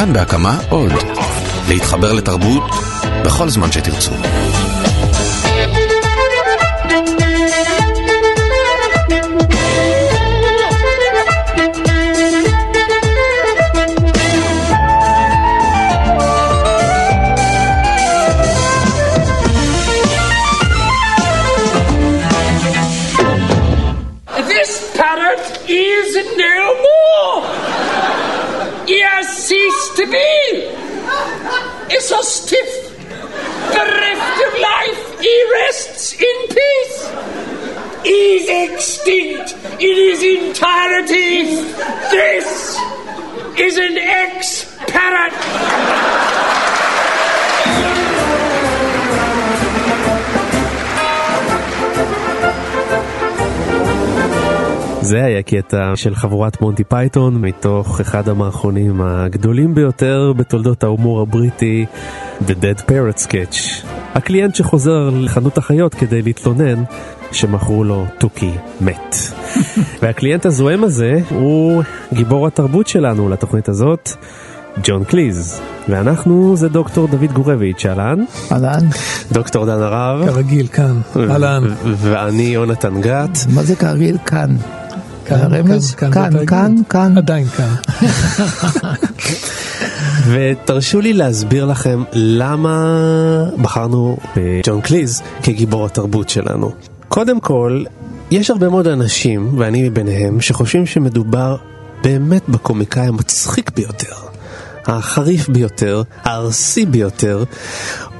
כאן בהקמה עוד. להתחבר לתרבות בכל זמן שתרצו. This is an ex-parrot. זה היה קטע של חבורת מונטי פייתון מתוך אחד המערכונים הגדולים ביותר בתולדות ההומור הבריטי, The Dead Parrot Sketch. הקליינט שחוזר לחנות החיות כדי להתלונן שמכרו לו תוכי מת. והקליינט הזוהם הזה הוא גיבור התרבות שלנו לתוכנית הזאת, ג'ון קליז. ואנחנו זה דוקטור דוד גורביץ', אהלן. אהלן. דוקטור דן הרב. כרגיל כאן, אהלן. ואני יונתן גת. מה זה כרגיל כאן? כאן, הרמז? כאן, כאן, כאן, כאן, כאן. עדיין כאן. ותרשו לי להסביר לכם למה בחרנו בג'ון קליז כגיבור התרבות שלנו. קודם כל, יש הרבה מאוד אנשים, ואני מביניהם, שחושבים שמדובר באמת בקומיקאי המצחיק ביותר, החריף ביותר, הארסי ביותר,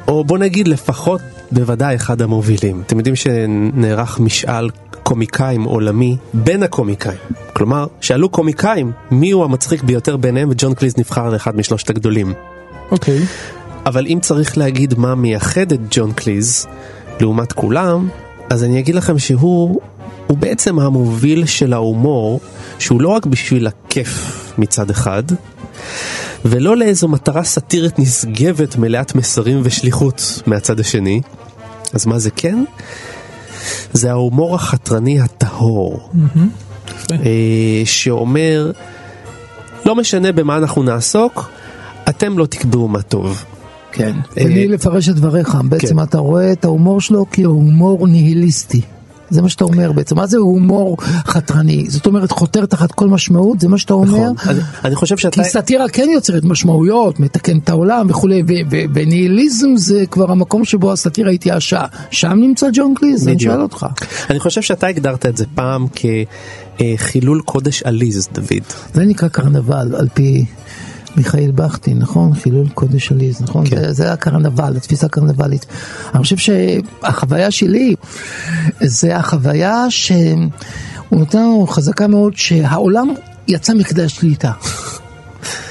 או בוא נגיד לפחות בוודאי אחד המובילים. אתם יודעים שנערך משאל קומיקאים עולמי בין הקומיקאים. כלומר, שאלו קומיקאים מי הוא המצחיק ביותר ביניהם וג'ון קליז נבחר לאחד משלושת הגדולים. אוקיי. אבל אם צריך להגיד מה מייחד את ג'ון קליז לעומת כולם, אז אני אגיד לכם שהוא הוא בעצם המוביל של ההומור, שהוא לא רק בשביל הכיף מצד אחד, ולא לאיזו מטרה סאטירית נשגבת מלאת מסרים ושליחות מהצד השני. אז מה זה כן? זה ההומור החתרני הטהור, אה, שאומר, לא משנה במה אנחנו נעסוק, אתם לא תקבעו מה טוב. כן. אה, תן לי לפרש את דבריך, בעצם כן. אתה רואה את ההומור שלו כהומור ניהיליסטי. זה מה שאתה אומר בעצם, מה זה הומור חתרני? זאת אומרת חותר תחת כל משמעות, זה מה שאתה אומר? נכון. אני, אני חושב שאתה... כי סאטירה כן יוצרת משמעויות, מתקן את העולם וכולי, וניהיליזם זה כבר המקום שבו הסאטירה התייאשה. שם נמצא ג'ון קליז, אני. שואל אותך. אני חושב שאתה הגדרת את זה פעם כחילול קודש עליז, דוד. זה נקרא קרנבל על פי מיכאל בכטין, נכון? חילול קודש עליז, נכון? כן. זה, זה הקרנבל, התפיסה הקרנבלית. אני חושב שהחוויה שלי זה החוויה שהוא נותן לנו חזקה מאוד שהעולם יצא מכדי השליטה.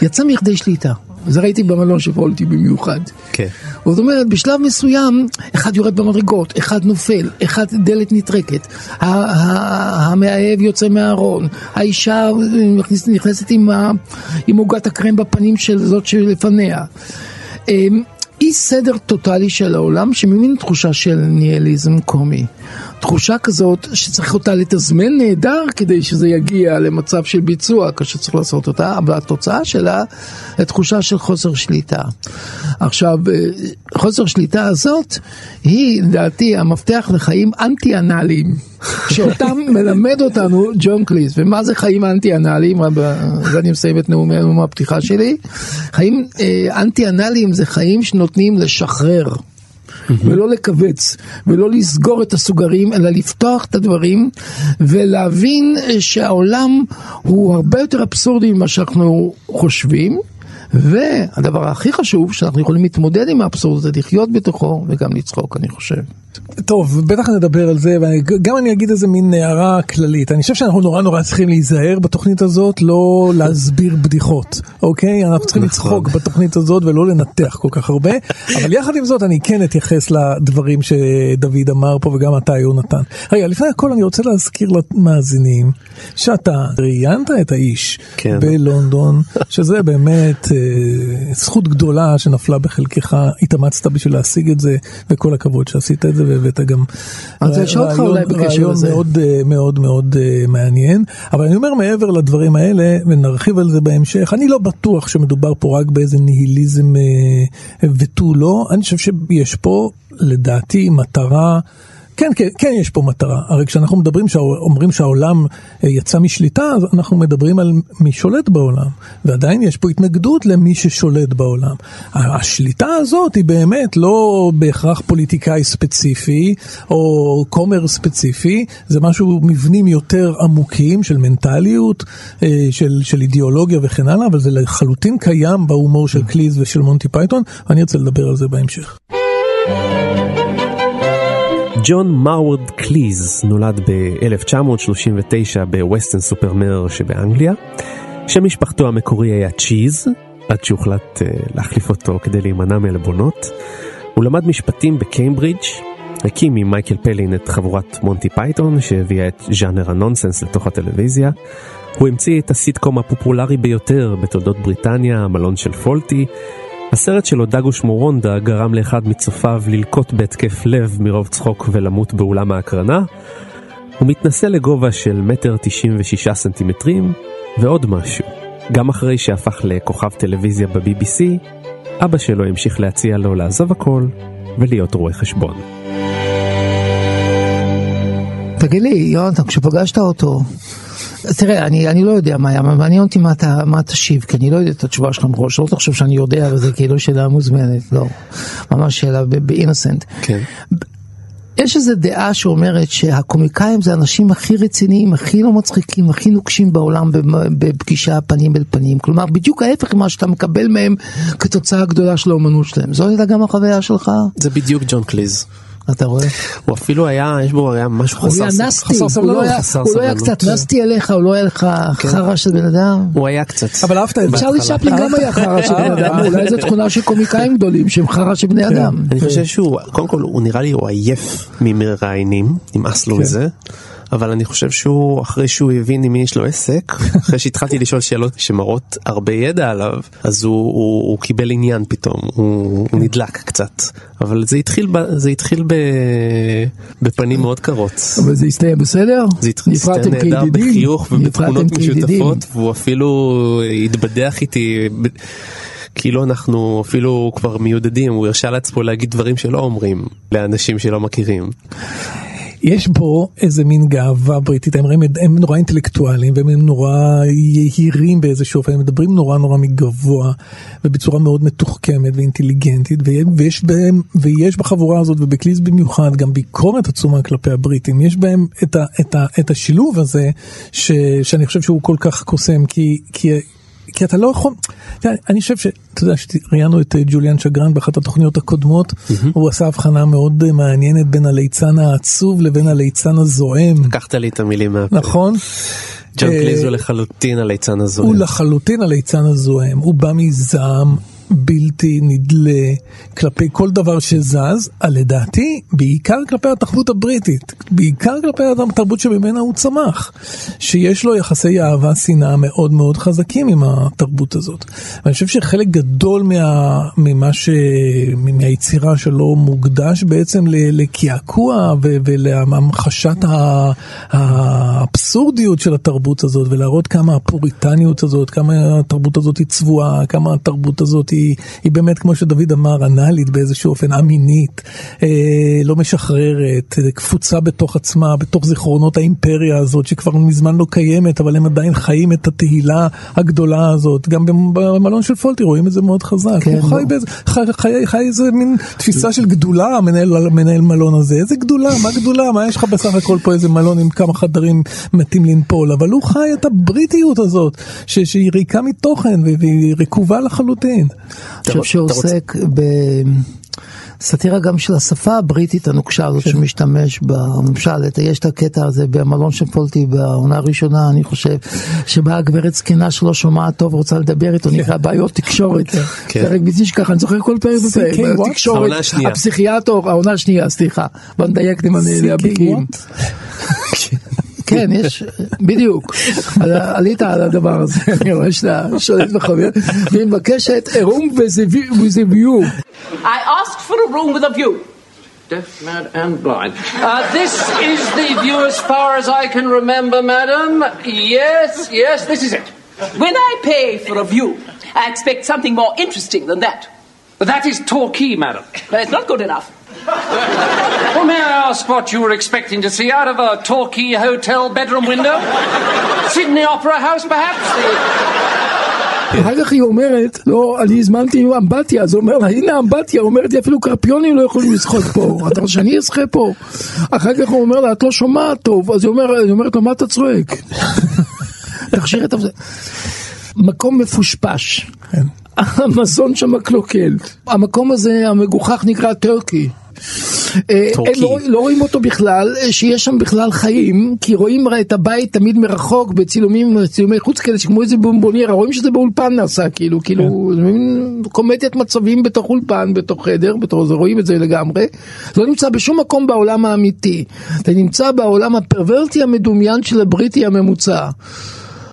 יצא מכדי שליטה. זה ראיתי במלון שפעולתי במיוחד. כן. זאת אומרת, בשלב מסוים, אחד יורד במדרגות, אחד נופל, אחד דלת נטרקת, המאהב יוצא מהארון, האישה נכנס- נכנסת עם עוגת הקרם בפנים של זאת שלפניה. אמ, אי סדר טוטאלי של העולם שממין תחושה של ניהליזם קומי. תחושה כזאת שצריך אותה לתזמן נהדר כדי שזה יגיע למצב של ביצוע כאשר צריך לעשות אותה, אבל התוצאה שלה היא תחושה של חוסר שליטה. עכשיו, אה, חוסר שליטה הזאת היא לדעתי המפתח לחיים אנטי אנאליים. שאותם מלמד אותנו ג'ון קליס, ומה זה חיים אנטי אנאליים, בזה אני מסיים את נאומי הפתיחה שלי, חיים אה, אנטי אנאליים זה חיים שנותנים לשחרר. ולא לכווץ, ולא לסגור את הסוגרים, אלא לפתוח את הדברים ולהבין שהעולם הוא הרבה יותר אבסורדי ממה שאנחנו חושבים. והדבר הכי חשוב, שאנחנו יכולים להתמודד עם האבסורד הזה, לחיות בתוכו וגם לצחוק, אני חושב. טוב, בטח נדבר על זה, וגם אני אגיד איזה מין הערה כללית. אני חושב שאנחנו נורא נורא צריכים להיזהר בתוכנית הזאת, לא להסביר בדיחות, אוקיי? אנחנו צריכים נכון. לצחוק בתוכנית הזאת ולא לנתח כל כך הרבה, אבל יחד עם זאת אני כן אתייחס לדברים שדוד אמר פה וגם אתה יונתן. רגע, לפני הכל אני רוצה להזכיר למאזינים שאתה ראיינת את האיש כן. בלונדון, שזה באמת אה, זכות גדולה שנפלה בחלקך, התאמצת בשביל להשיג את זה, וכל הכבוד שעשית את זה, והבאת גם בקשר רעיון לזה. מאוד אה, מאוד מאוד אה, מעניין. אבל אני אומר מעבר לדברים האלה, ונרחיב על זה בהמשך, אני לא בטוח שמדובר פה רק באיזה ניהיליזם אה, ותו לא, אני חושב שיש פה לדעתי מטרה. כן, כן, כן יש פה מטרה. הרי כשאנחנו מדברים, אומרים שהעולם אה, יצא משליטה, אז אנחנו מדברים על מי שולט בעולם. ועדיין יש פה התנגדות למי ששולט בעולם. השליטה הזאת היא באמת לא בהכרח פוליטיקאי ספציפי, או כומר ספציפי, זה משהו, מבנים יותר עמוקים של מנטליות, אה, של, של אידיאולוגיה וכן הלאה, אבל זה לחלוטין קיים בהומור של קליז ושל מונטי פייתון, ואני ארצה לדבר על זה בהמשך. ג'ון מרווד קליז נולד ב-1939 בווסטון סופר מר שבאנגליה. שם משפחתו המקורי היה צ'יז, עד שהוחלט uh, להחליף אותו כדי להימנע מעלבונות. הוא למד משפטים בקיימברידג', הקים עם מייקל פיילין את חבורת מונטי פייתון שהביאה את ז'אנר הנונסנס לתוך הטלוויזיה. הוא המציא את הסיטקום הפופולרי ביותר בתולדות בריטניה, המלון של פולטי, הסרט שלו דגוש מורונדה גרם לאחד מצופיו ללקוט בהתקף לב מרוב צחוק ולמות באולם ההקרנה. הוא מתנשא לגובה של מטר תשעים ושישה סנטימטרים, ועוד משהו. גם אחרי שהפך לכוכב טלוויזיה ב-BBC, אבא שלו המשיך להציע לו לעזוב הכל ולהיות רואה חשבון. תגיד לי, יונתן, כשפגשת אותו, אז תראה, אני, אני לא יודע מה היה, מעניין אותי מה אתה, מה תשיב, כי אני לא יודע את התשובה שלך מראש, לא תחשוב שאני יודע, וזה כאילו שאלה מוזמנת, לא, ממש שאלה באינוסנט. כן. יש איזו דעה שאומרת שהקומיקאים זה האנשים הכי רציניים, הכי לא מצחיקים, הכי נוקשים בעולם בפגישה פנים אל פנים. כלומר, בדיוק ההפך ממה שאתה מקבל מהם כתוצאה גדולה של האומנות שלהם. זו הייתה גם החוויה שלך? זה בדיוק ג'ון קליז. אתה רואה? הוא אפילו היה, יש בו, היה משהו הוא חסר היה סבלנות. נסטי, הוא סבלנות, לא היה- חסר הוא לא היה. קצת נסטי אליך, הוא לא היה לך חרא של בן אדם. הוא היה קצת. אבל אהבת את זה. צ'רלי צ'פלין גם היה חרא של בן אדם, אולי זו תכונה של קומיקאים גדולים שהם חרא של בני אדם. אני חושב שהוא, קודם כל הוא נראה לי הוא עייף ממראיינים, נמאס לו כן. מזה. אבל אני חושב שהוא, אחרי שהוא הבין עם מי יש לו עסק, אחרי שהתחלתי לשאול שאלות שמראות הרבה ידע עליו, אז הוא, הוא, הוא קיבל עניין פתאום, הוא, הוא נדלק קצת. אבל זה התחיל, ב, זה התחיל ב, בפנים מאוד קרות. אבל זה הסתיים בסדר? זה נפרדתם נהדר? בחיוך ובתכונות? משותפות, והוא אפילו התבדח איתי. כאילו אנחנו אפילו כבר מיודדים, הוא הרשה לעצמו להגיד דברים שלא אומרים לאנשים שלא מכירים. יש בו איזה מין גאווה בריטית, הם, הם, הם נורא אינטלקטואלים והם נורא יהירים באיזשהו אופן, הם מדברים נורא נורא מגבוה ובצורה מאוד מתוחכמת ואינטליגנטית ויש בהם, ויש בחבורה הזאת ובקליז במיוחד גם ביקורת עצומה כלפי הבריטים, יש בהם את, ה, את, ה, את השילוב הזה ש, שאני חושב שהוא כל כך קוסם כי, כי כי אתה לא יכול, אני חושב שאתה יודע שראיינו את אה, ג'וליאן שגרן באחת התוכניות הקודמות, הוא עשה הבחנה מאוד אה, מעניינת בין הליצן העצוב לבין הליצן הזועם, לקחת לי את המילים מהפה. נכון? ג'ון אה, קליז הוא לחלוטין הליצן הזו. הוא לחלוטין הליצן הזועם, הוא בא מזעם בלתי נדלה כלפי כל דבר שזז, לדעתי בעיקר כלפי התרבות הבריטית, בעיקר כלפי התרבות שממנה הוא צמח, שיש לו יחסי אהבה שנאה מאוד מאוד חזקים עם התרבות הזאת. ואני חושב שחלק גדול מה, ממה ש... מהיצירה שלו מוקדש בעצם לקעקוע ולהמחשת האבסורדיות של התרבות הזאת ולהראות כמה הפוריטניות הזאת, כמה התרבות הזאת היא צבועה, כמה התרבות הזאת היא, היא באמת כמו שדוד אמר אנאלית באיזשהו אופן א-מינית, אה, לא משחררת, אה, קפוצה בתוך עצמה, בתוך זיכרונות האימפריה הזאת שכבר מזמן לא קיימת אבל הם עדיין חיים את התהילה הגדולה הזאת, גם במ- במלון של פולטי רואים את זה מאוד חזק, כן, הוא חי, לא. באיזה, חי, חי, חי איזה מין תפיסה של גדולה המנהל מנהל מלון הזה, איזה גדולה, מה גדולה, מה יש לך בסך הכל פה איזה מלון עם כמה חדרים מתים לנפול, אבל הוא חי את הבריטיות הזאת, ש, שהיא ריקה מתוכן והיא רקובה לחלוטין. אני חושב שהוא אתה רוצה- עוסק בסאטירה גם של השפה הבריטית הנוקשה הזאת כן. שמשתמש בה, למשל, את- יש את הקטע הזה במלון של פולטי בעונה הראשונה, אני חושב, שבה הגברת זקנה שלא שומעת טוב רוצה לדבר איתו, נקרא בעיות תקשורת. כן. פרק בלתי שככה, אני זוכר כל פרק בפרק? תקשורת. הפסיכיאטור, העונה השנייה, סליחה, בוא נדייק עם הבקיאים. כן, יש, בדיוק. אז עלית על הדבר הזה, אני רואה שאתה שולט וחבר, והיא מבקשת a room with a view- with a view. I asked for a room with a view. Deaf, mad, and blind. Uh, this is the view as far as I can remember, madam. Yes, yes, this is it. When I pay for a view, I expect something more interesting than that. But that is Torquay, madam. But it's not good enough. Well, may I ask what you were expecting to see out of a Torquay hotel bedroom window? Sydney Opera House, perhaps? The... אחר כך היא אומרת, לא, אני הזמנתי אמבטיה, אז הוא אומר לה, הנה אמבטיה, אומרת לי, אפילו קרפיונים לא יכולים לשחות פה, אתה רוצה שאני אשחה פה? אחר כך הוא אומר לה, את לא שומעת טוב, אז היא אומר- היא אומרת לו, מה אתה צועק? תכשיר את זה. מקום מפושפש, המזון שם קלוקל, המקום הזה המגוחך נקרא טורקי. אה, טורקי. לא, לא רואים אותו בכלל, אה, שיש שם בכלל חיים, כי רואים את הבית תמיד מרחוק בצילומים, צילומי חוץ כאלה שכמו איזה בומבוניירה, רואים שזה באולפן נעשה, כאילו, כאילו, זה מין קומדיית מצבים בתוך אולפן, בתוך חדר, בתוך זה, רואים את זה לגמרי. לא נמצא בשום מקום בעולם האמיתי. אתה נמצא בעולם הפרוורטי המדומיין של הבריטי הממוצע.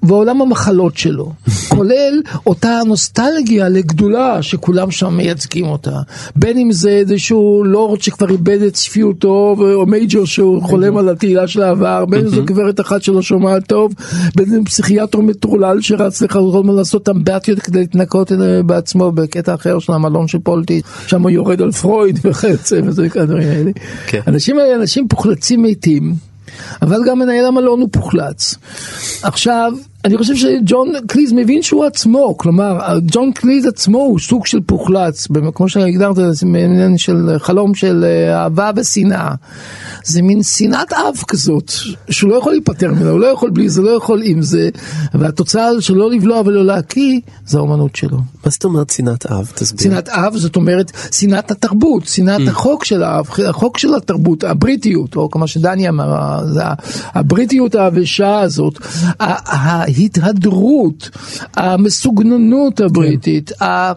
ועולם המחלות שלו, כולל אותה נוסטלגיה לגדולה שכולם שם מייצגים אותה, בין אם זה איזשהו לורד שכבר איבד את צפיותו או מייג'ור שהוא חולם על התהילה של העבר, בין אם זו גברת אחת שלא שומעת טוב, בין אם פסיכיאטר מטורלל שרץ לך כל הזמן לעשות אמבטיות כדי להתנקות אה, בעצמו בקטע אחר של המלון של פולטי, שם הוא יורד על פרויד וכיוצא וזה כאלה דברים האלה. כן. האנשים האלה אנשים פוחלצים מתים. אבל גם מנהל המלון הוא פוחלץ. עכשיו, אני חושב שג'ון קליז מבין שהוא עצמו, כלומר, ג'ון קליז עצמו הוא סוג של פוחלץ, כמו שהגדרת, זה מעניין של חלום של אה, אהבה ושנאה. זה מין שנאת אב כזאת, שהוא לא יכול להיפטר ממנה, הוא לא יכול בלי זה, לא יכול עם זה, והתוצאה של לא לבלוע ולא להקיא, זה האומנות שלו. מה זאת אומרת שנאת אב? תסביר. שנאת אב זאת אומרת שנאת התרבות, שנאת החוק של האב, החוק של התרבות, הבריטיות, או כמו שדני אמר, הבריטיות העבשה הזאת, ההתהדרות, המסוגננות הבריטית, ה-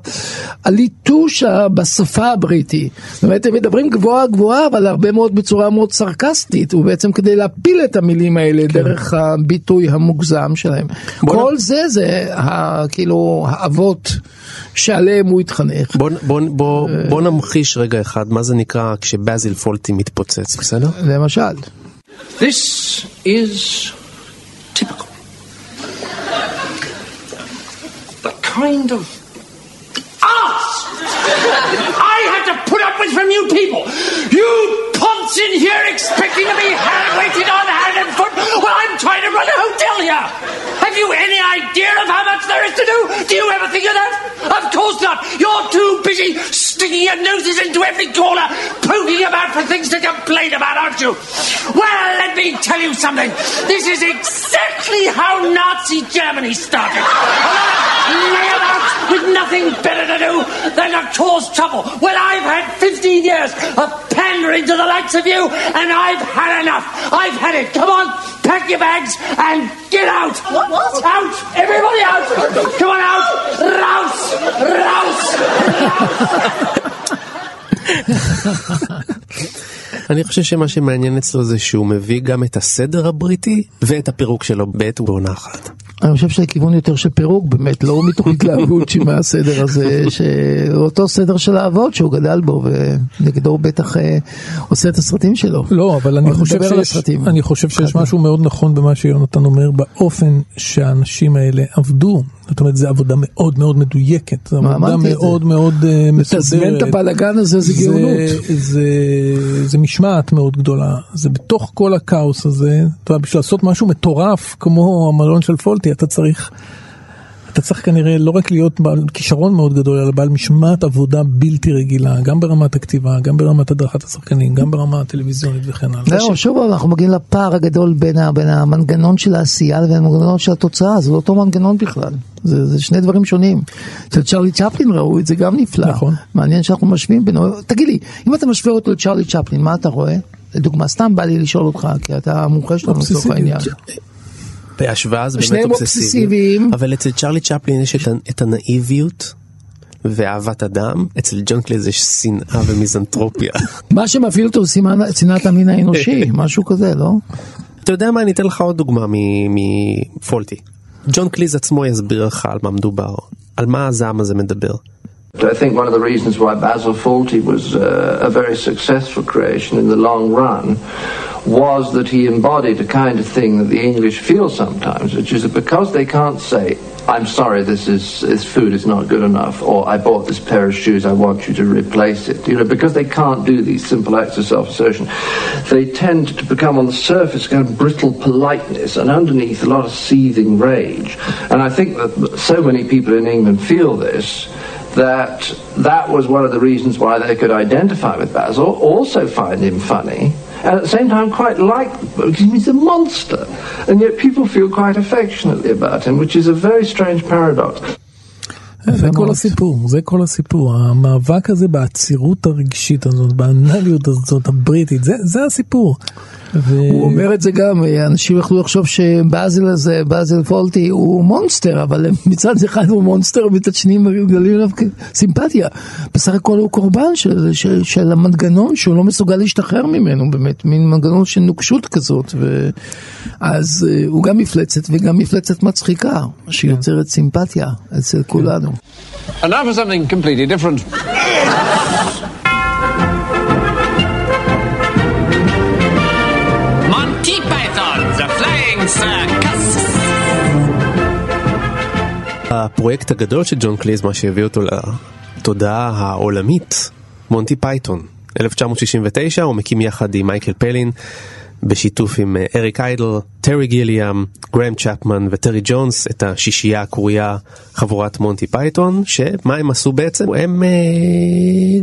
הליטוש בשפה הבריטית. זאת אומרת, הם מדברים גבוהה גבוהה, אבל הרבה מאוד בצורה מאוד סרקסטית, ובעצם כדי להפיל את המילים האלה דרך הביטוי המוגזם שלהם. כל זה זה ה- כאילו האבות שעליהם הוא התחנך. בוא, בוא, בוא, בוא נמחיש רגע אחד מה זה נקרא כשבאזיל פולטי מתפוצץ, בסדר? למשל. This is typical. The kind of arse I have to put up with from you people. You punts in here expecting to be hand waited on hand and foot while I'm trying to run a hotel here. Have you any idea of how much there is to do? Do you ever think of that? Of course not. You're too busy sticking your noses into every corner, poking about for things to complain about, aren't you? Well, let me tell you something. This is exactly how Nazi Germany started. With nothing better to do than to cause trouble. Well, I've had 15 years of pandering to the likes of you, and I've had enough. I've had it. Come on, pack your bags and get out. What? What? Out! Everybody out! Come on out! Rouse! Rouse! אני חושב שמה שמעניין אצלו זה שהוא מביא גם את הסדר הבריטי ואת הפירוק שלו בעת ובעונה אחת. אני חושב שהכיוון יותר של פירוק באמת, לא מתוך התלהבות מהסדר הזה, שאותו סדר של האבות שהוא גדל בו, ונגדו הוא בטח אה, עושה את הסרטים שלו. לא, אבל אני חושב, שיש. אני חושב שיש משהו מאוד נכון במה שיונתן אומר, באופן שהאנשים האלה עבדו. זאת אומרת, זו עבודה מאוד מאוד מדויקת, זו עבודה. מאוד מאוד אה, לתזמן את מסודרת. הבלאגן הזה זה גאונות. זה, זה, זה משמעת מאוד גדולה, זה בתוך כל הכאוס הזה, אתה יודע, בשביל לעשות משהו מטורף כמו המלון של פולטי, אתה צריך, אתה צריך כנראה לא רק להיות בעל כישרון מאוד גדול, אלא בעל משמעת עבודה בלתי רגילה, גם ברמת הכתיבה, גם ברמת הדרכת השחקנים, גם ברמה הטלוויזיונית וכן הלאה. זהו, שוב אנחנו מגיעים לפער הגדול בין, בין המנגנון של העשייה לבין המנגנון של התוצאה, זה לא אותו מנגנון בכלל, זה, זה שני דברים שונים. אצל צ'רלי צ'פלין ראו את זה גם נפלא, נכון. מעניין שאנחנו משווים בינו, תגיד לי, אם אתה משווה אותו לצ'רלי צ'פלין, מה אתה רואה? לדוגמה, סתם בא לי לשאול אותך, כי אתה המומחה שלנו לצורך אובססיביות. העניין. בהשוואה זה באמת אובססיבי. אבל אצל צ'רלי צ'פלין יש את, הנאיביות ואהבת אדם, אצל ג'ון קליז יש שנאה ומיזנטרופיה. מה שמפעיל אותו זה סימן- שנאת המין האנושי, משהו כזה, לא? אתה יודע מה, אני אתן לך עוד דוגמה מפולטי. ג'ון קליז עצמו יסביר לך על מה מדובר, על מה הזעם הזה מדבר. I think one of the reasons why Basil Fawlty was uh, a very successful creation in the long run was that he embodied a kind of thing that the English feel sometimes, which is that because they can't say, I'm sorry, this is this food is not good enough, or I bought this pair of shoes, I want you to replace it. You know, because they can't do these simple acts of self-assertion, they tend to become on the surface kind of brittle politeness, and underneath a lot of seething rage. And I think that so many people in England feel this that that was one of the reasons why they could identify with Basil, also find him funny, and at the same time quite like because he's a monster. And yet people feel quite affectionately about him, which is a very strange paradox. זה כל. הסיפור, זה כל הסיפור, המאבק הזה בעצירות הרגשית הזאת, באנליות הזאת הבריטית, זה, זה הסיפור. ו... הוא אומר את זה גם, אנשים יכלו לחשוב שבאזל הזה, באזל פולטי הוא מונסטר, אבל מצד אחד הוא מונסטר, מצד שני מגלים עליו סימפתיה. בסך הכל הוא קורבן של, של, של המנגנון שהוא לא מסוגל להשתחרר ממנו, באמת, מין מנגנון של נוקשות כזאת. ו... אז אה, הוא גם מפלצת וגם מפלצת מצחיקה, שיוצרת סימפתיה אצל כולנו. And now for something completely different. Monty Python, The Flying Circus. הפרויקט הגדול של ג'ון קליז, מה שהביא אותו לתודעה העולמית, מונטי פייתון. 1969 הוא מקים יחד עם מייקל פיילין, בשיתוף עם אה, אריק איידל, טרי גיליאם, גרהם צ'פמן וטרי ג'ונס, את השישייה הקרויה חבורת מונטי פייתון, שמה הם עשו בעצם? הם אה,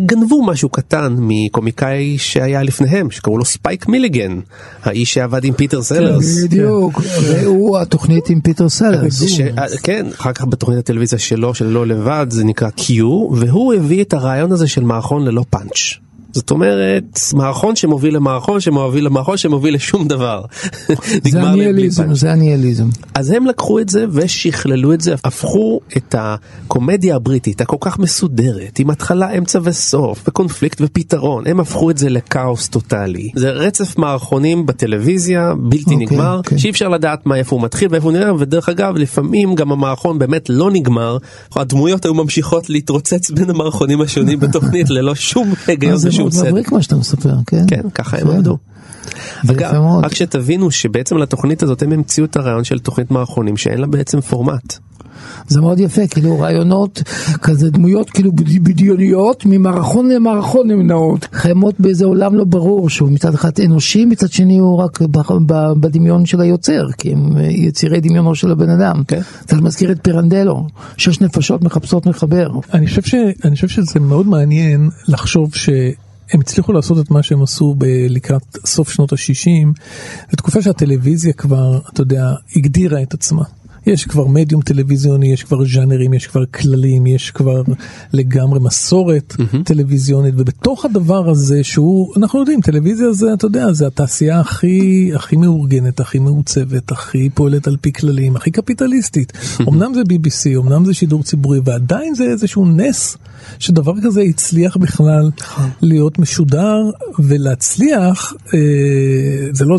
גנבו משהו קטן מקומיקאי שהיה לפניהם, שקראו לו ספייק מיליגן, האיש שעבד עם פיטר סלרס. בדיוק, והוא התוכנית עם פיטר סלרס. ש... כן, אחר כך בתוכנית הטלוויזיה שלו, שלו לבד, זה נקרא Q, והוא הביא את הרעיון הזה של מערכון ללא פאנץ'. זאת אומרת, מערכון שמוביל למערכון שמוביל למערכון שמוביל לשום דבר. זה הניהיליזם. זה הניהיליזם. אז הם לקחו את זה ושכללו את זה, הפכו את הקומדיה הבריטית הכל כך מסודרת, עם התחלה, אמצע וסוף, וקונפליקט ופתרון, הם הפכו את זה לכאוס טוטאלי. זה רצף מערכונים בטלוויזיה, בלתי אוקיי, נגמר, אוקיי. שאי אפשר לדעת מה איפה הוא מתחיל ואיפה הוא נראה, ודרך אגב, לפעמים גם המערכון באמת לא נגמר, הדמויות היו ממשיכות להתרוצץ בין המערכונים השונים בתוכנית ללא שום היגיון אה, ושום צדק. מבריק מה שאתה מספר, כן? כן, ככה הם. עבדו. אגב. רק שתבינו שבעצם לתוכנית הזאת הם המציאו את הרעיון של תוכנית מערכונים שאין לה בעצם פורמט. זה מאוד יפה, כאילו רעיונות, כזה דמויות כאילו בד- בדיוניות, ממערכון למערכון הן נעות. חיימות באיזה עולם לא ברור, שהוא מצד אחד אנושי, מצד שני הוא רק בדמיון של היוצר, כי הם אה, יצירי דמיונו של הבן אדם. כן. זה מזכיר את פירנדלו, שש נפשות מחפשות מחבר. אני חושב, ש, אני חושב שזה מאוד מעניין לחשוב שהם הצליחו לעשות את מה שהם עשו ב- לקראת סוף שנות ה-60, בתקופה שהטלוויזיה כבר, אתה יודע, הגדירה את עצמה. יש כבר מדיום טלוויזיוני, יש כבר ז'אנרים, יש כבר כללים, יש כבר לגמרי מסורת mm-hmm. טלוויזיונית, ובתוך הדבר הזה שהוא, אנחנו יודעים, טלוויזיה זה, אתה יודע, זה התעשייה הכי, הכי מאורגנת, הכי מעוצבת, הכי פועלת על פי כללים, הכי קפיטליסטית. אמנם זה BBC, אמנם זה שידור ציבורי, ועדיין זה איזשהו נס שדבר כזה הצליח בכלל להיות משודר ולהצליח, אה, זה לא,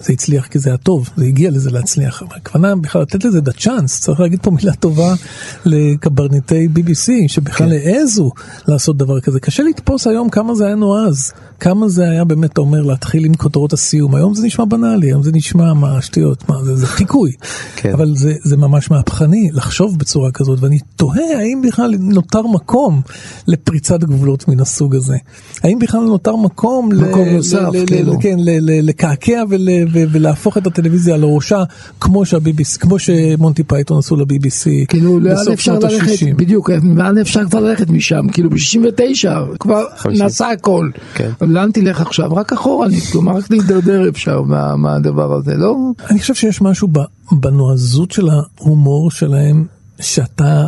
זה הצליח כי זה היה טוב, זה הגיע לזה להצליח, הכוונה בכלל לתת לזה את הצ'אנס, צריך להגיד פה מילה טובה לקברניטי BBC, שבכלל כן. העזו לעשות דבר כזה. קשה לתפוס היום כמה זה היה נועז, כמה זה היה באמת, אתה אומר, להתחיל עם כותרות הסיום, היום זה נשמע בנאלי, היום זה נשמע מה שטויות, מה זה, זה חיקוי, כן. אבל זה, זה ממש מהפכני לחשוב בצורה כזאת, ואני תוהה האם בכלל נותר מקום לפריצת גבולות מן הסוג הזה. האם בכלל נותר מקום, מקום נוסף, כאילו. כן, ל- ל- לקעקע ול- ו- ולהפוך את הטלוויזיה על ראשה, כמו שהביביסי, כמו שמונטי פייתון עשו ל-BBC כאילו לאן בסוף אפשר שנות ללכת, ה-60. בדיוק, לאן אפשר כבר ללכת משם, כאילו ב-69 כבר. נעשה הכל, כן. לאן תלך עכשיו, רק אחורנית, כלומר רק להידרדר אפשר מה- מהדבר הזה, לא? אני חושב שיש משהו בנועזות של ההומור שלהם, שאתה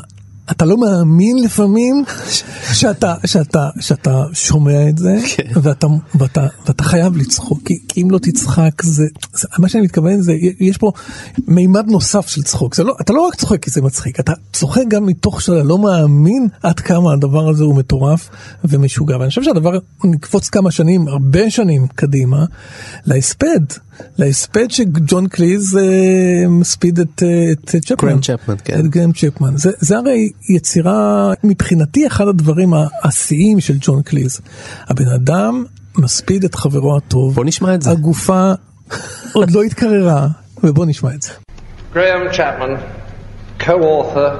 אתה לא מאמין לפעמים שאתה, שאתה, שאתה שומע את זה, ואתה, ואתה, ואתה חייב לצחוק, כי, כי אם לא תצחק זה, זה, מה שאני מתכוון זה, יש פה מימד נוסף של צחוק, זה לא, אתה לא רק צוחק כי זה מצחיק, אתה צוחק גם מתוך שאתה לא מאמין עד כמה הדבר הזה הוא מטורף ומשוגע, ואני חושב שהדבר, נקפוץ כמה שנים, הרבה שנים קדימה, להספד, להספד שג'ון קליז אה, מספיד את, אה, את צ'פמן. גרם צ'פמן, כן. את גרם צ'פמן. זה, זה הרי יצירה, מבחינתי אחד הדברים השיאים של ג'ון קליז. הבן אדם מספיד את חברו הטוב. בוא נשמע את זה. הגופה עוד לא התקררה, ובוא נשמע את זה. Graham Chapman, co-author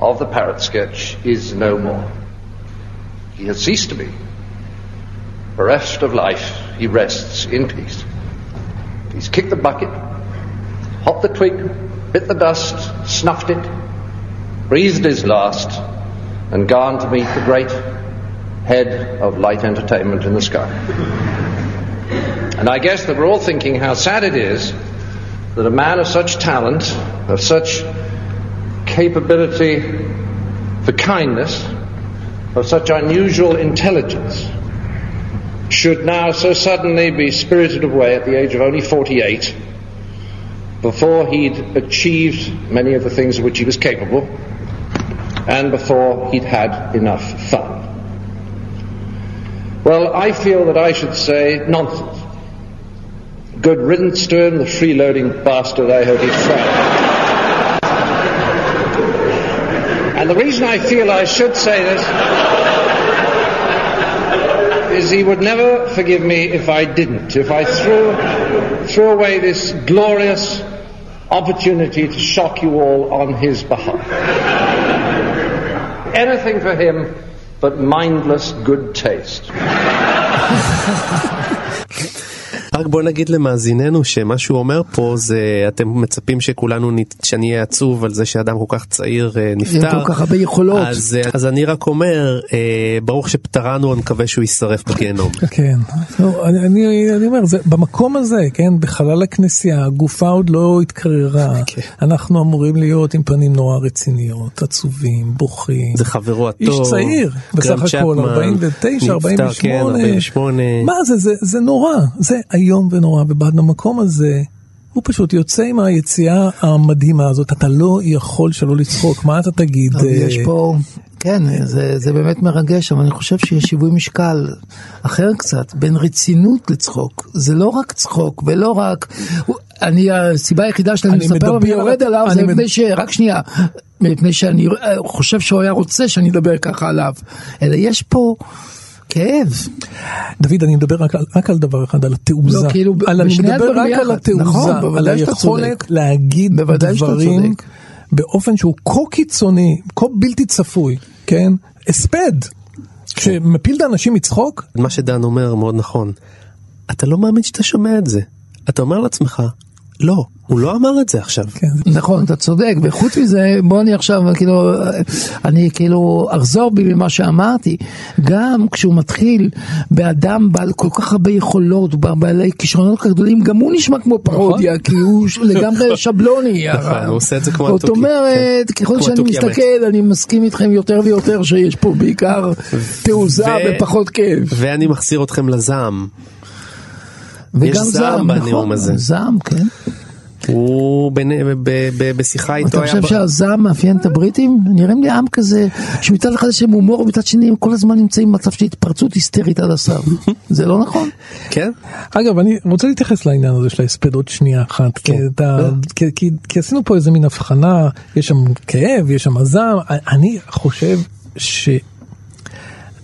of the Parrot Sketch, is no more. He has ceased to be. Bereft of life, he rests in peace. He's kicked the bucket, hopped the twig, bit the dust, snuffed it, breathed his last, and gone to meet the great head of light entertainment in the sky. And I guess that we're all thinking how sad it is that a man of such talent, of such capability for kindness, of such unusual intelligence, should now so suddenly be spirited away at the age of only 48 before he'd achieved many of the things of which he was capable and before he'd had enough fun. Well, I feel that I should say nonsense. Good riddance to him, the freeloading bastard, I hope he's found. And the reason I feel I should say this is he would never forgive me if I didn't, if I threw, threw away this glorious opportunity to shock you all on his behalf. Anything for him but mindless good taste. רק בוא נגיד למאזיננו שמה שהוא אומר פה זה אתם מצפים שכולנו נת... שאני אהיה עצוב על זה שאדם כל כך צעיר אה, נפטר. כל כך הרבה יכולות. אז, אה, אז אני רק אומר אה, ברוך שפטרנו אני מקווה שהוא יישרף בגיהנום. כן, לא, אני, אני, אני אומר, זה, במקום הזה, כן, בחלל הכנסייה, הגופה עוד לא התקררה. כן. אנחנו אמורים להיות עם פנים נורא רציניות, עצובים, בוכים. זה חברו הטוב. איש צעיר, בסך הכל, צ'פמן, 49, נפטר, 48. כן, 48. מה זה, זה, זה נורא, זה איום ונורא, ובמקום הזה, הוא פשוט יוצא עם היציאה המדהימה הזאת, אתה לא יכול שלא לצחוק, מה אתה תגיד? אה, יש פה, כן, זה, זה באמת מרגש, אבל אני חושב שיש שיווי משקל אחר קצת, בין רצינות לצחוק. זה לא רק צחוק, ולא רק... אני, הסיבה היחידה שאני אני מספר מדבר ומי על- יורד עליו, זה מד- מפני ש... רק שנייה, מפני שאני אה, חושב שהוא היה רוצה שאני אדבר ככה עליו. אלא יש פה כאב. דוד, אני מדבר רק על, רק על דבר אחד, על התעוזה. לא, כאילו, על, אני מדבר רק על ביחד. התעוזה, נכון, על היכולת. להגיד דברים. באופן שהוא כה קיצוני, כה בלתי צפוי, כן? הספד, שמפיל את האנשים מצחוק, מה שדן אומר מאוד נכון. אתה לא מאמין שאתה שומע את זה. אתה אומר לעצמך, לא, הוא לא אמר את זה עכשיו. כן, נכון, אתה צודק, וחוץ מזה, בוא אני עכשיו, כאילו, אני כאילו אחזור בי ממה שאמרתי, גם כשהוא מתחיל באדם בעל כל כך הרבה יכולות, בעלי כישרונות כך גדולים, גם הוא נשמע כמו פרודיה, כי הוא לגמרי שבלוני. נכון, הוא עושה את זה כמו זאת התוכי, אומרת, כן. ככל שאני. מסתכל, אני מסכים איתכם יותר ויותר שיש פה בעיקר תעוזה ופחות כאב. ואני מחזיר אתכם לזעם. וגם יש זעם בנאום נכון, הזה. זעם, כן. הוא בנ- ב- ב- בשיחה איתו אתה היה... חושב ב- שהזעם מאפיין את הבריטים? נראים לי עם כזה, שמצד אחד יש להם הומור ומצד שני הם כל הזמן נמצאים במצב של התפרצות היסטרית עד הסף. זה לא נכון? כן? אגב, אני רוצה להתייחס לעניין הזה של ההספד עוד שנייה אחת, כי, אתה, כי, כי, כי עשינו פה איזה מין הבחנה, יש שם כאב, יש שם זעם, אני חושב ש...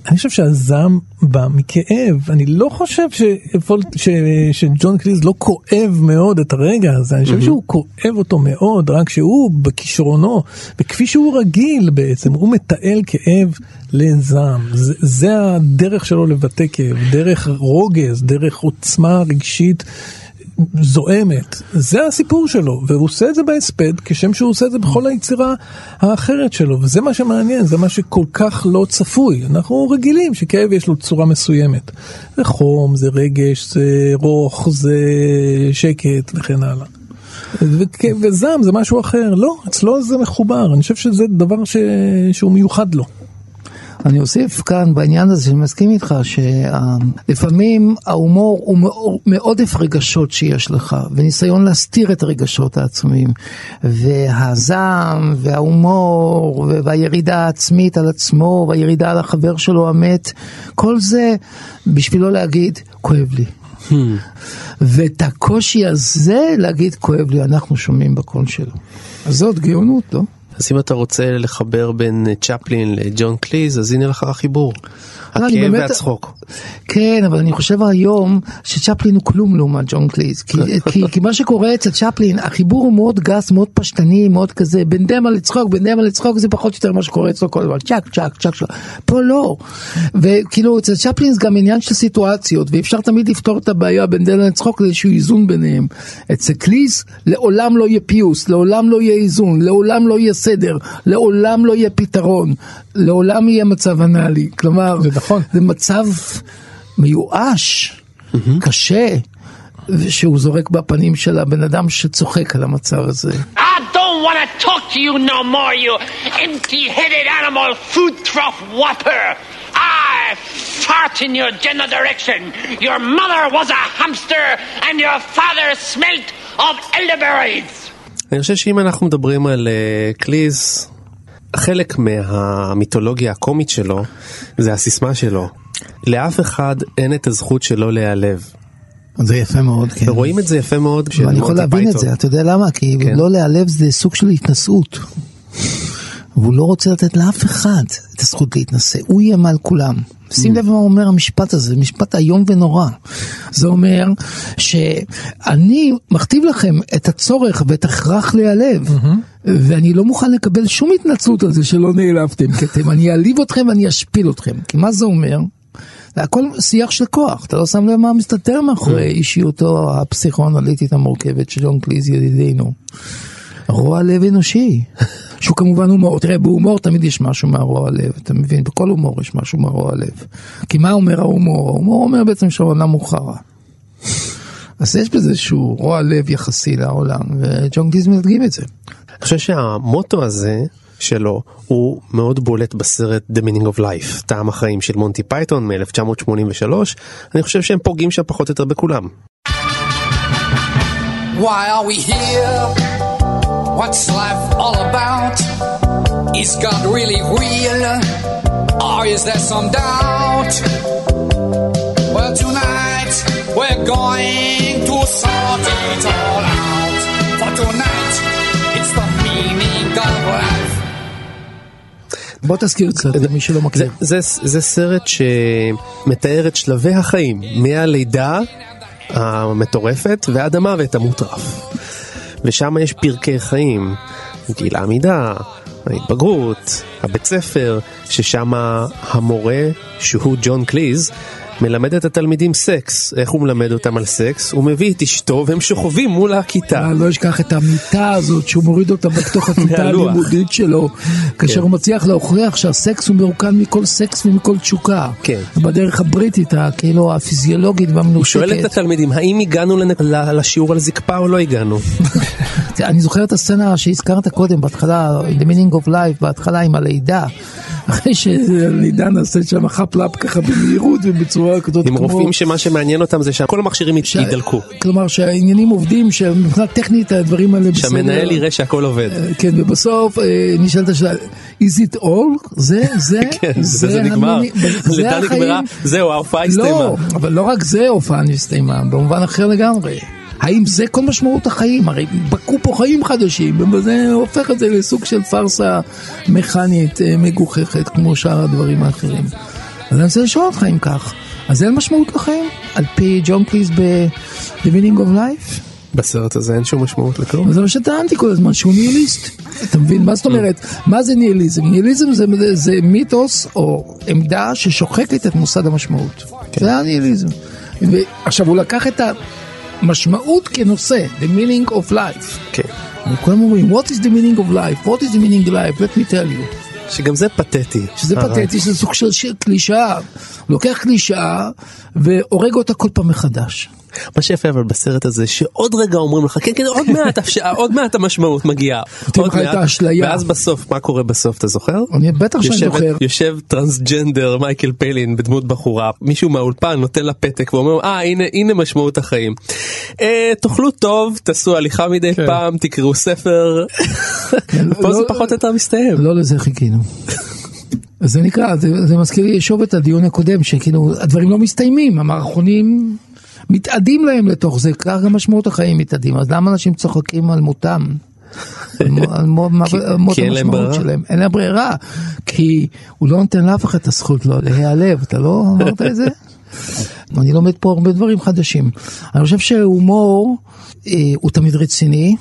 אני חושב שהזעם בא מכאב, אני לא חושב שפול- ש, שג'ון קליז לא כואב מאוד את הרגע הזה, אני חושב שהוא כואב אותו מאוד, רק שהוא בכישרונו, וכפי שהוא רגיל בעצם, הוא מתעל כאב לזעם, זה, זה הדרך שלו לבטא כאב, דרך רוגז, דרך עוצמה רגשית זועמת, זה הסיפור שלו, והוא עושה את זה בהספד, כשם שהוא עושה את זה בכל היצירה האחרת שלו, וזה מה שמעניין, זה מה שכל כך לא צפוי. אנחנו רגילים שכאב יש לו צורה מסוימת. זה חום, זה רגש, זה רוך, זה שקט וכן הלאה. וזעם זה משהו אחר, לא, אצלו זה מחובר, אני חושב שזה דבר ש... שהוא מיוחד לו. אני אוסיף כאן בעניין הזה שאני מסכים איתך שלפעמים ההומור הוא מעודף רגשות שיש לך וניסיון להסתיר את הרגשות העצמיים והזעם וההומור והירידה העצמית על עצמו והירידה על החבר שלו המת כל זה בשבילו להגיד כואב לי. ואת הקושי הזה להגיד כואב לי אנחנו שומעים בקול שלו. אז זאת גאונות לא? אז אם אתה רוצה לחבר בין צ'פלין לג'ון קליז, אז הנה לך החיבור. לא, אני הכאב באמת- והצחוק. כן, אבל אני חושב היום שצ'פלין הוא כלום לעומת ג'ון קליז. כי, כי, כי מה שקורה אצל צ'פלין, החיבור הוא מאוד גס, מאוד פשטני, מאוד כזה, בין דמע לצחוק, בין דמע לצחוק זה פחות או יותר מה שקורה אצלו כל הזמן, צ'ק, צ'ק, צ'ק, צ'ק. פה לא. וכאילו אצל צ'פלין זה גם עניין של סיטואציות, ואפשר תמיד לפתור את הבעיה בין דמע לצחוק לאיזשהו איזון ביניהם. אצל קליז לעולם לא יהיה פיוס, לעולם לא יהיה איזון, לעולם לא יהיה סדר, לעולם לא יהיה פתרון, לעולם יהיה מצב אנאלי. כלומר, זה נכון. זה מצב מיואש, קשה, שהוא זורק בפנים של הבן אדם שצוחק על המצב הזה. I don't want to talk to you no more, you empty-headed animal food trough whopper. I fart in your general direction. Your mother was a hamster and your father smelt of elderberries. אני חושב שאם אנחנו מדברים על uh, קליז, חלק מהמיתולוגיה הקומית שלו זה הסיסמה שלו. לאף אחד אין את הזכות שלא להיעלב. זה יפה מאוד, כן. ורואים את זה יפה מאוד של ואני יכול להבין את. זה, אתה יודע למה? כי כן. לא להיעלב זה סוג של התנשאות. והוא לא רוצה לתת לאף אחד את הזכות להתנשא, הוא יהיה מעל כולם. שים לב מה אומר המשפט הזה, משפט איום ונורא. זה אומר שאני מכתיב לכם את הצורך ואת ההכרח להיעלב, ואני לא מוכן לקבל שום התנצלות על זה שלא נעלבתם, כי אתם, אני אעליב אתכם ואני אשפיל אתכם. כי מה זה אומר? זה הכל שיח של כוח, אתה לא שם לב מה מסתתר מאחורי אישיותו הפסיכואנליטית המורכבת של ג'ון קליז ידידינו. רוע לב אנושי, שהוא כמובן הומור, תראה בהומור תמיד יש משהו מהרוע לב, אתה מבין? בכל הומור יש משהו מהרוע לב. כי מה אומר ההומור? ההומור אומר בעצם שהעולם הוא חרא. אז יש בזה איזשהו רוע לב יחסי לעולם, וג'ון קליז מדגים את זה. אני חושב שהמוטו הזה שלו הוא מאוד בולט בסרט The Meaning of Life, טעם החיים של מונטי פייתון מ-1983, אני חושב שהם פוגעים שם פחות או יותר בכולם. Why are we here? What's life all about? Is God really real? Or is there some doubt? Well, tonight we're going to sort it all out. For tonight, it's the meaning of life. בוא תזכיר קצת למי שלא זה, מכיר. זה, זה סרט שמתאר את שלבי החיים, מהלידה המטורפת ועד המוות המוטרף. ושם יש פרקי חיים, גיל העמידה, ההתבגרות, הבית ספר, ששם המורה, שהוא ג'ון קליז, מלמד את התלמידים סקס. איך הוא מלמד אותם על סקס? הוא מביא את אשתו והם שוכבים מול הכיתה. לא אשכח את המיטה הזאת שהוא מוריד אותה בתוך הכיתה. הלימודית שלו, כאשר כן. הוא מצליח להוכיח שהסקס הוא מרוקן מכל סקס ומכל תשוקה. כן. בדרך הבריטית, כאילו הפיזיולוגית הוא והמנותקת. שואל את התלמידים, האם הגענו לשיעור על זקפה או לא הגענו? אני זוכר את הסצנה שהזכרת קודם בהתחלה, The Meaning of Life, בהתחלה עם הלידה. אחרי שהלידה נעשית שם חפלאפ ככה במהירות ובצורה כזאת עם כמו... רופאים שמה שמעניין אותם זה שכל המכשירים ש- יידלקו. כלומר שהעניינים עובדים, שמבחינה טכנית הדברים האלה בסדר. שהמנהל יראה שהכל עובד. כן, ובסוף אה, נשאלת השאלה, is it all? זה, זה, כן, זה זה נגמר. לידה? נגמרה, זהו, ההופעה הסתיימה. לא, אבל לא רק זה הופעה נסתיימה, במובן אחר לגמרי. האם זה כל משמעות החיים? הרי בקעו פה חיים חדשים, וזה הופך את זה לסוג של פארסה מכנית אה, מגוחכת, כמו שאר הדברים האחרים. אז אני רוצה לשאול אותך אם כך, אז אין משמעות לחיים? על פי ג'ון קליס ב-The Meaning of Life? בסרט הזה אין שום משמעות לכלום. זה מה שטענתי כל הזמן, שהוא ניהיליסט. אתה מבין? מה זאת אומרת? מה זה ניהיליזם? ניהיליזם זה, זה, מיתוס או עמדה ששוחקת את מוסד המשמעות. זה הניהיליזם. ועכשיו הוא לקח את המשמעות כנושא, the meaning of life. כן. וכולם אומרים, what is the meaning of life? what is the meaning of life? let me tell you. שגם זה פתטי. שזה הרע. פתטי, שזה סוג של שיר קלישאה. הוא לוקח קלישאה והורג אותה כל פעם מחדש. מה שיפה אבל בסרט הזה שעוד רגע אומרים לך כן כן עוד מעט עוד מעט המשמעות מגיעה. עוד מעט. ואז בסוף מה קורה בסוף אתה זוכר? אני בטח שאני זוכר. יושב טרנסג'נדר מייקל פיילין בדמות בחורה מישהו מהאולפן נותן לה פתק ואומר אה הנה הנה משמעות החיים. אה, תאכלו טוב תעשו הליכה מדי כן. פעם תקראו ספר. פה זה לא- פחות או יותר מסתיים. לא לזה חיכינו. זה נקרא, זה, זה מזכיר לי שוב את הדיון הקודם, שכאילו הדברים לא מסתיימים, המערכונים מתאדים להם לתוך זה, כך גם משמעות החיים מתאדים, אז למה אנשים צוחקים על מותם? על מות המשמעות. שלהם, אין להם ברירה, כי הוא לא נותן לאף אחד את הזכות לא להיעלב, אתה לא אמרת את זה? אני לומד פה הרבה דברים חדשים. אני חושב שהומור אה, הוא תמיד רציני,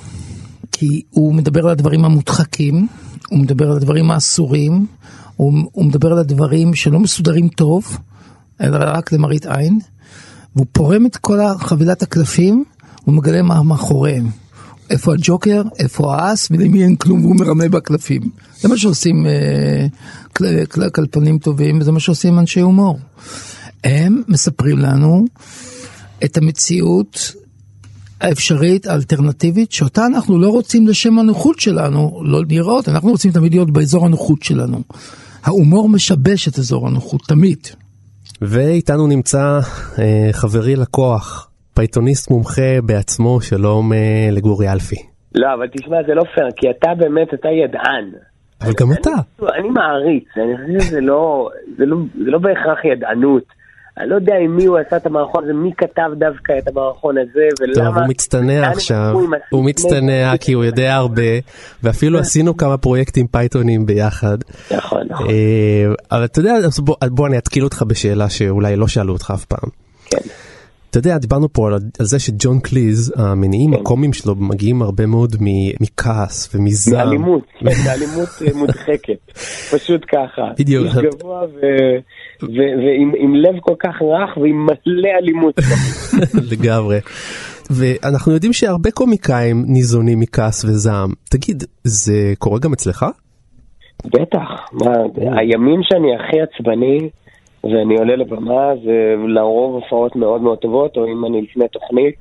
כי הוא מדבר על הדברים המודחקים, הוא מדבר על הדברים האסורים, הוא, הוא מדבר על הדברים שלא מסודרים טוב, אלא רק למראית עין, והוא פורם את כל חבילת הקלפים, הוא מגלה מה מאחוריהם. איפה הג'וקר, איפה האס, ולמי אין כלום והוא מרמה בקלפים. זה מה שעושים אה, קל, קלפנים טובים, וזה מה שעושים אנשי הומור. הם מספרים לנו את המציאות האפשרית, האלטרנטיבית, שאותה אנחנו לא רוצים לשם הנוחות שלנו, לא לראות, אנחנו רוצים תמיד להיות באזור הנוחות שלנו. ההומור משבש את אזור הנוחות, תמיד. ואיתנו נמצא אה, חברי לקוח פייתוניסט מומחה בעצמו שלום אה, לגורי אלפי. לא, אבל תשמע, זה לא פייר, כי אתה באמת, אתה ידען. אבל גם אתה. אני מעריץ, אני חושב שזה לא, זה לא, זה לא בהכרח ידענות. אני לא יודע עם מי הוא עשה את המערכון הזה, מי כתב דווקא את המערכון הזה, ולמה... טוב, הוא מצטנע עכשיו, הוא. מצטנע כי הוא יודע הרבה, ואפילו עשינו כמה פרויקטים פייתונים ביחד. נכון, נכון. אה, אבל אתה יודע, בוא אני אתקיל אותך בשאלה שאולי לא שאלו אותך אף פעם. כן. אתה יודע, דיברנו פה על, על זה שג'ון קליז, המניעים כן. הקומיים שלו מגיעים הרבה מאוד מ- מכעס ומזעם. מאלימות, כן, מאלימות אה, מודחקת. פשוט ככה. בדיוק. איש גבוה ו- ו- ועם עם לב כל כך רך ועם מלא אלימות. לגמרי. ואנחנו יודעים שהרבה קומיקאים ניזונים מכעס וזעם. תגיד, זה קורה גם אצלך? בטח, מה, הימים שאני הכי עצבני ואני עולה לבמה זה לרוב הופעות מאוד מאוד טובות, או אם אני לפני תוכנית,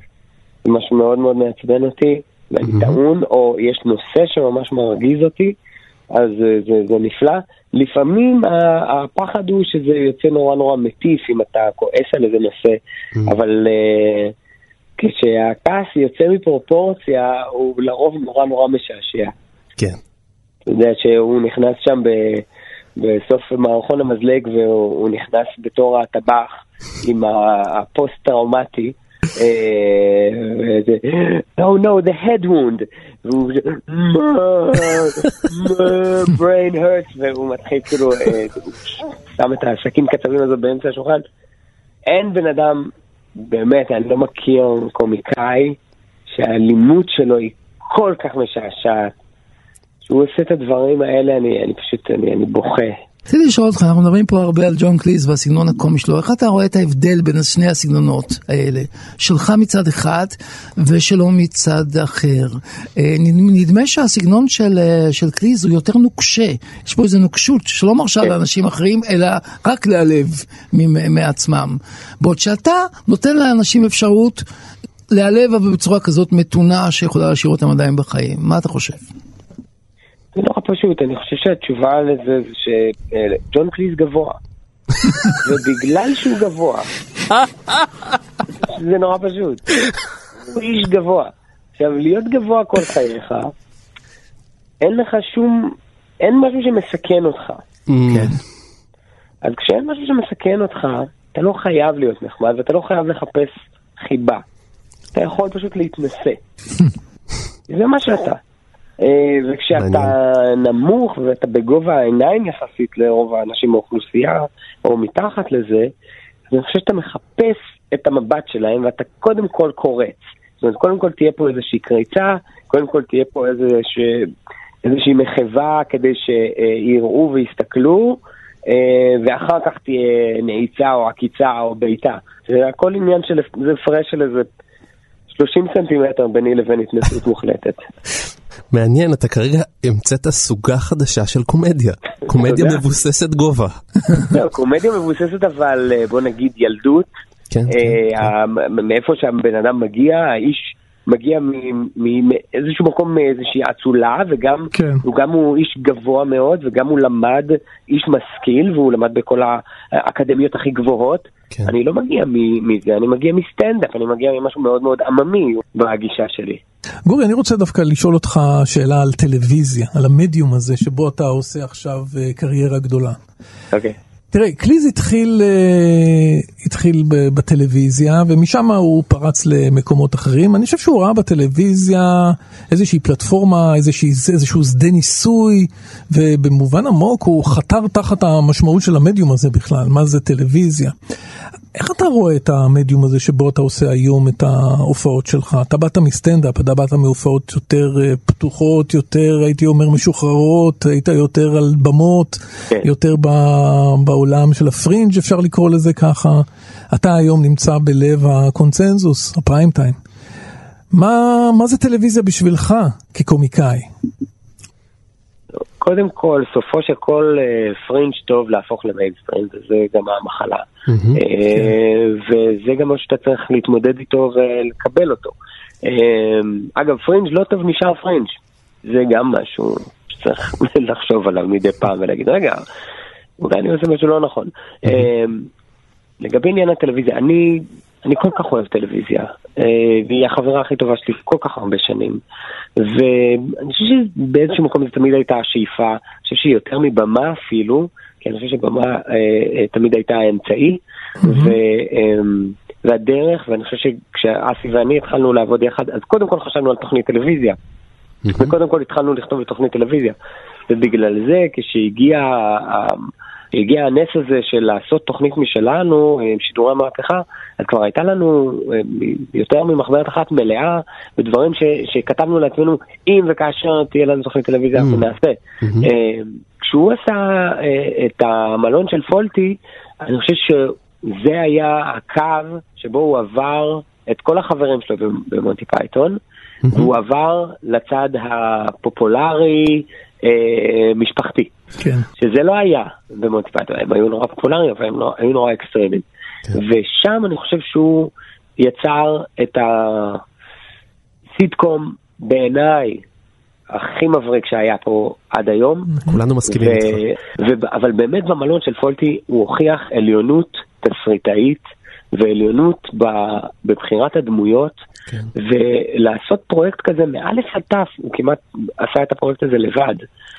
זה משהו מאוד מאוד מעצבן אותי, ואני טעון, או יש נושא שממש מרגיז אותי, אז אה, זה, זה נפלא. לפעמים הפחד הוא שזה יוצא נורא נורא מטיף אם אתה כועס על איזה נושא, אבל אה, כשהכעס יוצא מפרופורציה, הוא לרוב נורא נורא משעשע. כן. אתה יודע שהוא נכנס שם ב, בסוף מערכון המזלג והוא הוא נכנס בתור הטבח עם הפוסט-טראומטי. אה, וזה, no, no, the head wound. והוא brain hurts, והוא מתחיל כאילו, אה, שם את הסכין קצבים הזה באמצע השולחן. אין בן אדם, באמת, אני לא מכיר קומיקאי שהאלימות שלו היא כל כך משעשעת. כשהוא עושה את הדברים האלה, אני, אני פשוט, אני, אני בוכה. רציתי לשאול אותך, אנחנו מדברים פה הרבה על ג'ון קליז והסגנון הקומי שלו, איך אתה רואה את ההבדל בין שני הסגנונות האלה? שלך מצד אחד ושלו מצד אחר. אה, נדמה שהסגנון של, אה, של קליז הוא יותר נוקשה, יש פה איזו נוקשות שלא מרשה לאנשים אחרים, אלא רק להיעלב ממ- מעצמם. בעוד שאתה נותן לאנשים אפשרות להיעלב אבל בצורה כזאת מתונה שיכולה להשאיר אותם עדיין בחיים. מה אתה חושב? זה נורא פשוט, אני חושב שהתשובה לזה זה שג'ון קליז גבוה. ובגלל שהוא גבוה, זה נורא פשוט. הוא איש גבוה. עכשיו, להיות גבוה כל חייך, אין לך שום, אין משהו שמסכן אותך. כן. אז כשאין משהו שמסכן אותך, אתה לא חייב להיות נחמד ואתה לא חייב לחפש חיבה. אתה יכול פשוט להתנשא. זה מה שאתה. אה, וכשאתה נמוך ואתה בגובה העיניים יחסית לרוב האנשים באוכלוסייה, או מתחת לזה, אני חושב שאתה מחפש את המבט שלהם ואתה קודם כל קורץ. זאת אומרת, קודם כל תהיה פה איזושהי קריצה, קודם כל תהיה פה איזושה, איזושהי מחווה כדי שיראו ויסתכלו, אה, ואחר כך תהיה נעיצה או עקיצה או בעיטה. זה הכל עניין של, זה הפרש של איזה 30 סנטימטר ביני לבין התנסות מוחלטת. מעניין, אתה כרגע המצאת סוגה חדשה של קומדיה. קומדיה. מבוססת גובה. לא, קומדיה מבוססת אבל, אה, בוא נגיד, ילדות, כן, אה, ה- מ- מאיפה שהבן אדם מגיע, האיש מגיע מאיזשהו מקום, מאיזושהי אצולה, וגם כן. הוא גם הוא איש גבוה מאוד, וגם הוא למד, איש משכיל, והוא למד בכל האקדמיות הכי גבוהות. כן. אני לא מגיע מזה, אני מגיע מסטנדאפ, אני מגיע ממשהו מאוד מאוד עממי בגישה שלי. גורי, אני רוצה דווקא לשאול אותך שאלה על טלוויזיה, על המדיום הזה שבו אתה עושה עכשיו אה, קריירה גדולה. אוקיי. תראה, קליז התחיל, אה, התחיל בטלוויזיה, ומשם הוא פרץ למקומות אחרים. אני חושב שהוא ראה בטלוויזיה איזושהי פלטפורמה, איזושהי, איזשהו שדה ניסוי, ובמובן עמוק הוא חתר תחת המשמעות של המדיום הזה בכלל, מה זה טלוויזיה. איך אתה רואה את המדיום הזה שבו אתה עושה היום את ההופעות שלך? אתה באת מסטנדאפ, אתה באת מהופעות יותר אה, פתוחות, יותר, הייתי אומר, משוחררות, היית יותר על במות, כן. יותר ב- בעולם של הפרינג', אפשר לקרוא לזה ככה. אתה היום נמצא בלב הקונצנזוס, הפריים טיים. מה, מה זה טלוויזיה בשבילך כקומיקאי? קודם כל, סופו של כל אה, פרינג' טוב להפוך למיינסטרים, וזה גם המחלה. אה, וזה גם מה שאתה צריך להתמודד איתו ולקבל אותו. אה, אגב, פרינג' לא טוב נשאר פרינג'. זה גם משהו שצריך לחשוב עליו מדי פעם ולהגיד, רגע, אולי אני עושה משהו לא נכון. לגבי עניין הטלוויזיה, אני, אני כל כך אוהב טלוויזיה, אה, והיא החברה הכי טובה שלי כל כך הרבה שנים, ואני חושב שבאיזשהו מקום זו תמיד הייתה השאיפה, אני חושב שהיא יותר מבמה אפילו, כי אני חושב שבמה אה, אה, תמיד הייתה האמצעי, ו, אה, והדרך, ואני חושב שכשאסי ואני התחלנו לעבוד יחד, אז קודם כל חשבנו על תוכנית טלוויזיה, וקודם כל התחלנו לכתוב בתוכנית טלוויזיה. ובגלל זה, כשהגיע הגיע הנס הזה של לעשות תוכנית משלנו, אה, עם שידורי מהפכה, אז כבר הייתה לנו אה, יותר ממחברת אחת מלאה בדברים ש, שכתבנו לעצמנו, אם וכאשר תהיה לנו תוכנית טלוויזיה, אנחנו נעשה. אה, כשהוא עשה את המלון של פולטי, אני חושב שזה היה הקו שבו הוא עבר את כל החברים שלו במונטי פייתון, והוא עבר לצד הפופולרי, משפחתי. כן. שזה לא היה במונטי פייתון, הם היו נורא פופולריים, אבל הם לא, היו נורא אקסטרימיים. ושם אני חושב שהוא יצר את הסיטקום בעיניי הכי מבריק שהיה פה עד היום. כולנו מסכימים ו- איתך. ו- אבל באמת במלון של פולטי הוא הוכיח עליונות תסריטאית ועליונות בבחירת הדמויות. כן. ולעשות פרויקט כזה מאלף עד תף, הוא כמעט עשה את הפרויקט הזה לבד.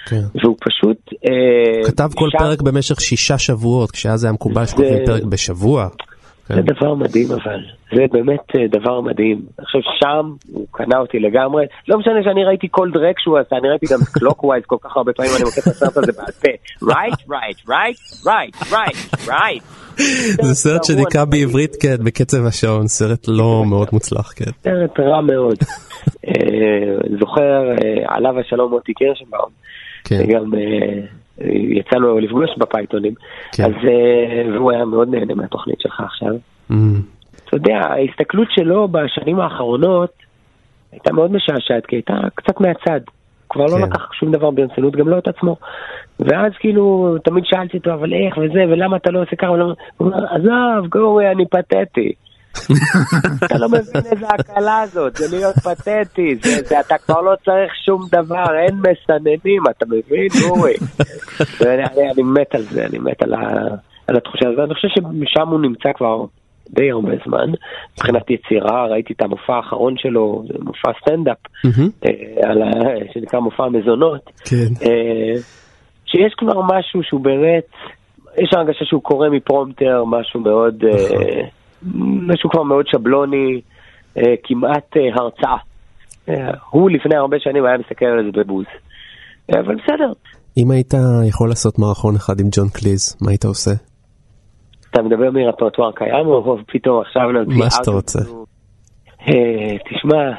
כן. והוא פשוט... אה, כתב כל שם- פרק במשך שישה שבועות, כשאז היה מקובל שכותבים פרק בשבוע. כן. זה דבר מדהים אבל, זה באמת אה, דבר מדהים. חושב שם הוא קנה אותי לגמרי. לא משנה שאני ראיתי כל דרק שהוא עשה, אני ראיתי גם Clockwise כל כך הרבה פעמים, אני מכיר את הסרט הזה בעל פה. right, right, right, right, right, right. זה סרט שנקרא בעברית, כן, בקצב השעון, סרט לא מאוד מוצלח, כן. סרט רע מאוד. אה, זוכר, אה, עליו השלום מוטי קירשנבאום. כן. וגם אה, יצאנו לפגוש בפייתונים. כן. אז, אה, והוא היה מאוד נהנה מהתוכנית שלך עכשיו. Mm. אתה יודע, ההסתכלות שלו בשנים האחרונות הייתה מאוד משעשעת, כי הייתה קצת מהצד. כבר לא כן. לקח שום דבר ברצינות, גם לא את עצמו. ואז כאילו, תמיד שאלתי אותו, אבל איך וזה, ולמה אתה לא עושה ככה, ולמה... הוא אומר, עזוב, גורי, אני פתטי. אתה לא מבין איזה הקלה זאת, זה להיות פתטי, זה, זה, אתה כבר לא צריך שום דבר, אין מסננים, אתה מבין, גורי? ואני אני, אני מת על זה, אני מת על, ה, על התחושה הזאת, אני חושב שמשם הוא נמצא כבר די הרבה זמן, מבחינת יצירה, ראיתי את המופע האחרון שלו, מופע סטנדאפ. אה, על ה- שנקרא מופע המזונות, כן. אה, שיש כבר משהו שהוא באמת, יש הרגשה שהוא קורא מפרומטר, משהו מאוד, אה, משהו כבר מאוד שבלוני, אה, כמעט אה, הרצאה. אה, הוא לפני הרבה שנים היה מסתכל על זה בבוז. אבל בסדר, אם היית יכול לעשות מערכון אחד עם ג'ון קליז, מה היית עושה? אתה מדבר מרפרטואר קיים או פתאום עכשיו נוציא מה שאתה רוצה. תשמע,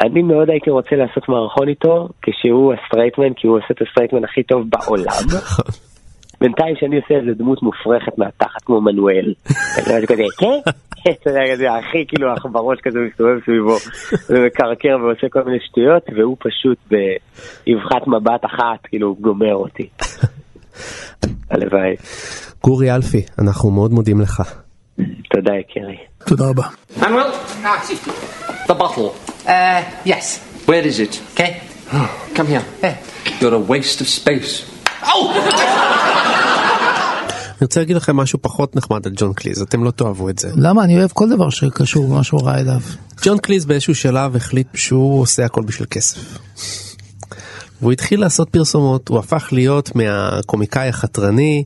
אני מאוד הייתי רוצה לעשות מערכון איתו כשהוא ה straight man, כי הוא עושה את ה straight man הכי טוב בעולם. בינתיים שאני עושה איזה דמות מופרכת מהתחת כמו מנואל. אתה יודע, כזה, כן? הכי כאילו בראש כזה מסתובב סביבו ומקרקר ועושה כל מיני שטויות, והוא פשוט באבחת מבט אחת, כאילו, גומר אותי. הלוואי. גורי אלפי, אנחנו מאוד מודים לך. תודה יקירי. תודה רבה. Manuel? The bottle. Uh, yes. Where is it? Okay. Come here. You're a waste of space. אני רוצה להגיד לכם משהו פחות נחמד על ג'ון קליז, אתם לא תאהבו את זה. למה? אני אוהב כל דבר שקשור במשהו רע אליו. ג'ון קליז באיזשהו שלב החליט שהוא עושה הכל בשביל כסף. והוא התחיל לעשות פרסומות, הוא הפך להיות מהקומיקאי החתרני,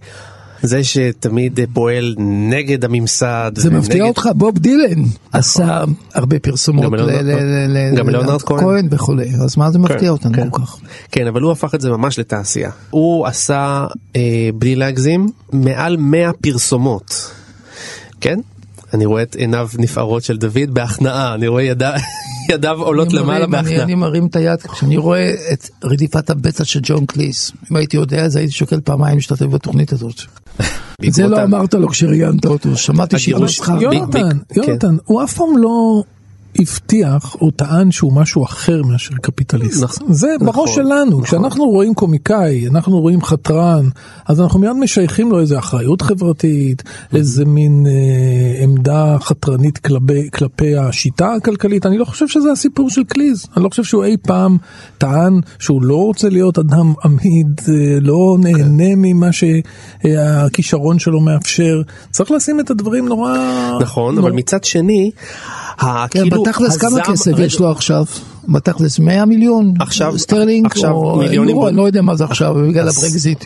זה שתמיד פועל נגד הממסד. זה מפתיע אותך, בוב דילן עשה הרבה פרסומות גם ל- ליאונרד ל- ל- ל- גם ל- ליאונרד כהן. וכולי, אז מה זה מפתיע אותנו כל כך? כן, אבל הוא הפך את זה ממש לתעשייה. הוא עשה, אה, בלי להגזים, מעל 100 פרסומות. כן? אני רואה את עיניו נפערות של דוד בהכנעה, אני רואה ידיו, ידיו עולות למעלה מרים- אני- מרים את היד כשאני רואה את רדיפת הבצע של ג'ון קליס. אם הייתי יודע אז הייתי שוקל פעמיים להשתתף בתוכנית הזאת. את זה לא אמרת לו כשראיינת אותו, שמעתי שכבר שכר. יונתן, כן. יונתן, הוא אף פעם לא הבטיח או טען שהוא משהו אחר מאשר קפיטליסט. נכון, זה נכון, בראש שלנו, נכון. כשאנחנו רואים קומיקאי, אנחנו רואים חתרן, אז אנחנו מיד משייכים לו איזה אחריות חברתית, איזה מין אה, עמדה חתרנית כלפי, כלפי השיטה הכלכלית, אני לא חושב שזה הסיפור של קליז, אני לא חושב שהוא אי פעם טען שהוא לא רוצה להיות אדם עמיד, אה, לא נהנה ממה שהכישרון שלו מאפשר, צריך לשים את הדברים נורא... נכון, נורא- אבל מצד שני, כן, כאילו, בתכלס כמה כסף יש לו עכשיו? בתכלס 100 מיליון? עכשיו- סטרלינג? עכשיו או מיליונים יורו, אני לא יודע מה זה עכשיו בגלל אז- הברקזיט.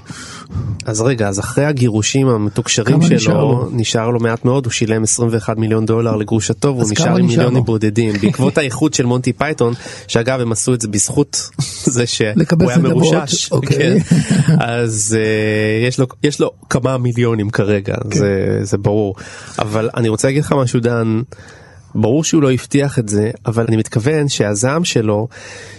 אז רגע, אז אחרי הגירושים המתוקשרים שלו, נשאר לו? נשאר לו מעט מאוד, הוא שילם 21 מיליון דולר לגרושתו, והוא נשאר עם מיליונים? בודדים. בעקבות האיחוד של מונטי פייתון, שאגב הם עשו את זה בזכות זה שהוא היה מרושש. אוקיי. כן. אז אה, יש לו- יש לו כמה מיליונים כרגע, כן. זה- זה ברור. אבל אני רוצה להגיד לך משהו דן. ברור שהוא לא הבטיח את זה, אבל אני מתכוון שהזעם שלו,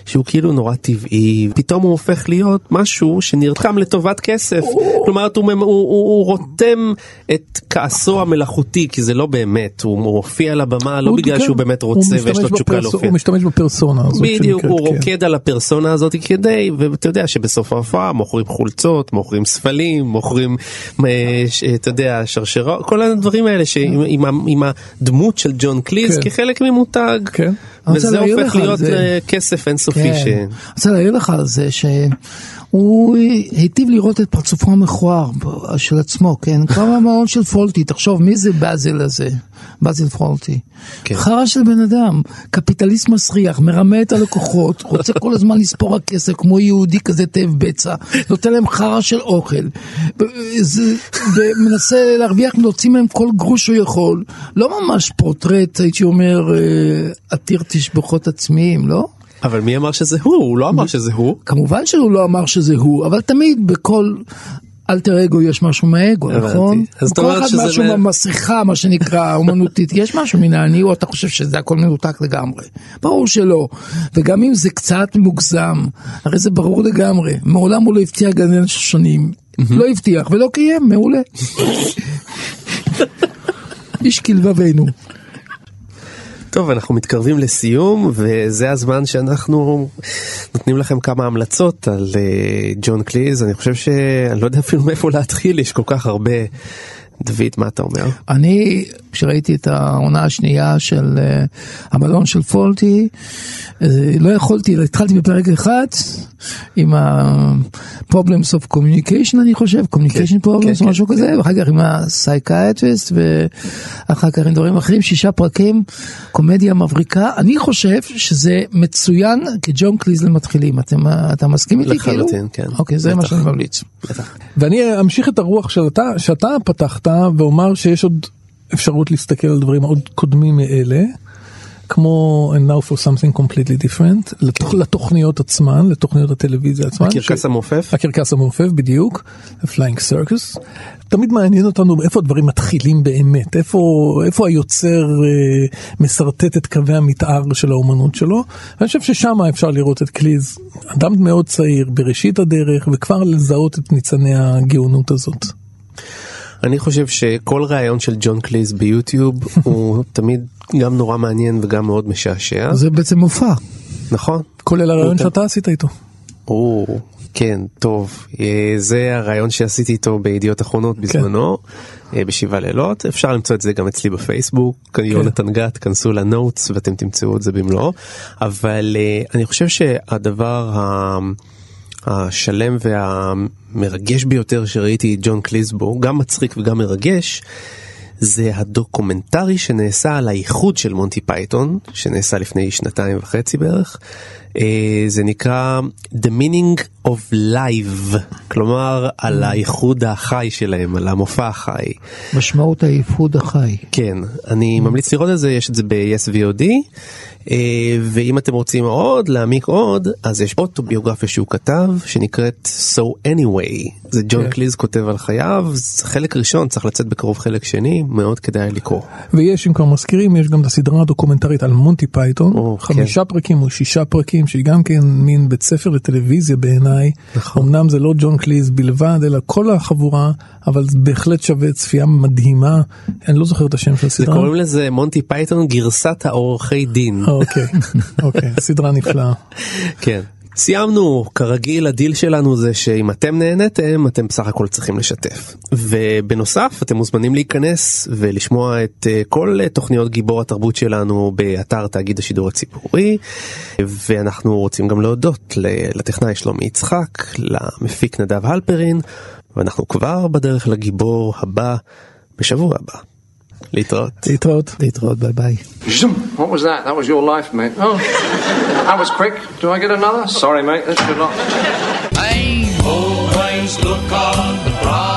שהוא כאילו נורא טבעי, פתאום הוא הופך להיות משהו שנרתם לטובת כסף. כלומר, הוא, הוא, הוא, הוא רותם את כעסו המלאכותי, כי זה לא באמת, הוא מופיע על הבמה לא בגלל שהוא באמת רוצה ויש לו תשוקה להופיע. הוא משתמש בפרסונה הזאת. בדיוק, הוא כן. רוקד על הפרסונה הזאת כדי, ואתה יודע שבסוף ההופעה מוכרים חולצות, מוכרים ספלים, מוכרים, אה, אתה יודע, שרשרות, כל הדברים האלה שעם הדמות של ג'ון קליז כן. כחלק ממותג, כן. וזה הופך להיות זה. אה, כסף אינסופי. כן. ש- אני רוצה להעיר לך על זה שהוא היטיב לראות את פרצופו המכוער של עצמו, כן? כבר במעון של פולטי, תחשוב, מי זה באזל הזה? באזל פולטי. כן. חרא של בן אדם, קפיטליסט מסריח, מרמה את הלקוחות, רוצה כל הזמן לספור רק כסף כמו יהודי כזה תאב בצע, נותן להם חרא של אוכל, זה- ומנסה להרוויח, להוציא מהם כל גרוש שהוא יכול. לא ממש פורטרט, הייתי אומר, אה, עתיר תשבחות עצמיים, לא? אבל מי אמר שזה הוא? הוא לא אמר שזה הוא. כמובן שהוא לא אמר שזה הוא, אבל תמיד בכל אלטר אגו יש משהו מהאגו. נכון? אז אתה אומר אחד שזה משהו מה- במסריחה, מה שנקרא, אומנותית, יש משהו מן האני, או אתה חושב שזה הכל מנותק לגמרי? ברור שלא. וגם אם זה קצת מוגזם, הרי זה ברור לגמרי. מעולם הוא לא הבטיח גן שנים. לא הבטיח ולא קיים, מעולה. איש כלבבינו. טוב, אנחנו מתקרבים לסיום, וזה הזמן שאנחנו נותנים לכם כמה המלצות על אה, ג'ון קליז. אני חושב שאני לא יודע אפילו מאיפה להתחיל, יש כל כך הרבה. דוד, מה אתה אומר? אני, כשראיתי את העונה השנייה של המלון של פולטי, uh, לא יכולתי, התחלתי בפרק אחד עם ה-problems of communication אני חושב, communication problems כן, או משהו כזה, ואחר כך עם ה-psychiatrist, ואחר כך עם דברים אחרים, שישה פרקים, קומדיה מבריקה. אני חושב שזה מצוין כג'ון קליז למתחילים. אתם, אתה מסכים איתי כאילו? לחלוטין, כן. אוקיי, זה מה. שאני ממליץ. ואני אמשיך את הרוח שאתה, שאתה פתחת ואומר שיש עוד אפשרות להסתכל על דברים עוד קודמים מאלה, כמו And Now for Something Completely Different, לתוכ, לתוכניות עצמן, לתוכניות הטלוויזיה עצמן. הקרקס ש- המעופף? הקרקס המעופף בדיוק, Flying Circus. תמיד מעניין אותנו איפה הדברים מתחילים באמת, איפה, איפה היוצר אה, משרטט את קווי המתאר של האומנות שלו. ואני חושב ששם אפשר לראות את קליז, אדם מאוד צעיר, בראשית הדרך, וכבר לזהות את ניצני הגאונות הזאת. אני חושב שכל ראיון של ג'ון קליז ביוטיוב הוא תמיד גם נורא מעניין וגם מאוד משעשע. זה בעצם מופע. נכון. כולל הרעיון הוא- שאתה עשית איתו. הוא, כן, טוב. אה, זה הרעיון שעשיתי איתו בידיעות אחרונות בזמנו, אה, בשבעה לילות. אפשר למצוא את זה גם אצלי בפייסבוק, יונתן גת, כנסו ל Notes ואתם תמצאו את זה במלואו. אבל אה, אני חושב שהדבר ה... השלם והמרגש ביותר שראיתי ג'ון קליז בו, גם מצחיק וגם מרגש, זה הדוקומנטרי שנעשה על האיחוד של מונטי פייתון, שנעשה לפני שנתיים וחצי בערך. אה, זה נקרא The Meaning of Live, כלומר על האיחוד החי שלהם, על המופע החי. משמעות האיחוד החי. כן, אני ממליץ לראות את זה, יש את זה ב-yes VOD. אה, ואם אתם רוצים עוד להעמיק עוד אז יש אוטוביוגרפיה שהוא כתב שנקראת So Anyway זה ג'ון כן. קליז כותב על חייו חלק ראשון צריך לצאת בקרוב חלק שני מאוד כדאי לקרוא. ויש אם כבר מזכירים יש גם את הסדרה הדוקומנטרית על מונטי פייתון או, חמישה פרקים או שישה פרקים שהיא גם כן מין בית ספר לטלוויזיה בעיניי נכון. אמנם זה לא ג'ון קליז בלבד אלא כל החבורה אבל זה בהחלט שווה צפייה מדהימה אני לא זוכר את השם של זה הסדרה. קוראים לזה מונטי פייתון גרסת העורכי דין. אוקיי אוקיי סדרה נפלאה. כן. סיימנו, כרגיל הדיל שלנו זה שאם אתם נהנתם אתם בסך הכל צריכים לשתף. ובנוסף אתם מוזמנים להיכנס ולשמוע את אה, כל אה, תוכניות גיבור התרבות שלנו באתר תאגיד השידור הציבורי. ואנחנו רוצים גם להודות לטכנאי שלומי יצחק, למפיק נדב הלפרין, ואנחנו כבר בדרך לגיבור הבא בשבוע הבא. להתראות. להתראות. להתראות, ביי ביי. What was that? That was your life, mate. Oh, that was quick. Do I get another? Sorry, mate. That's should not. Hey, always look on the bright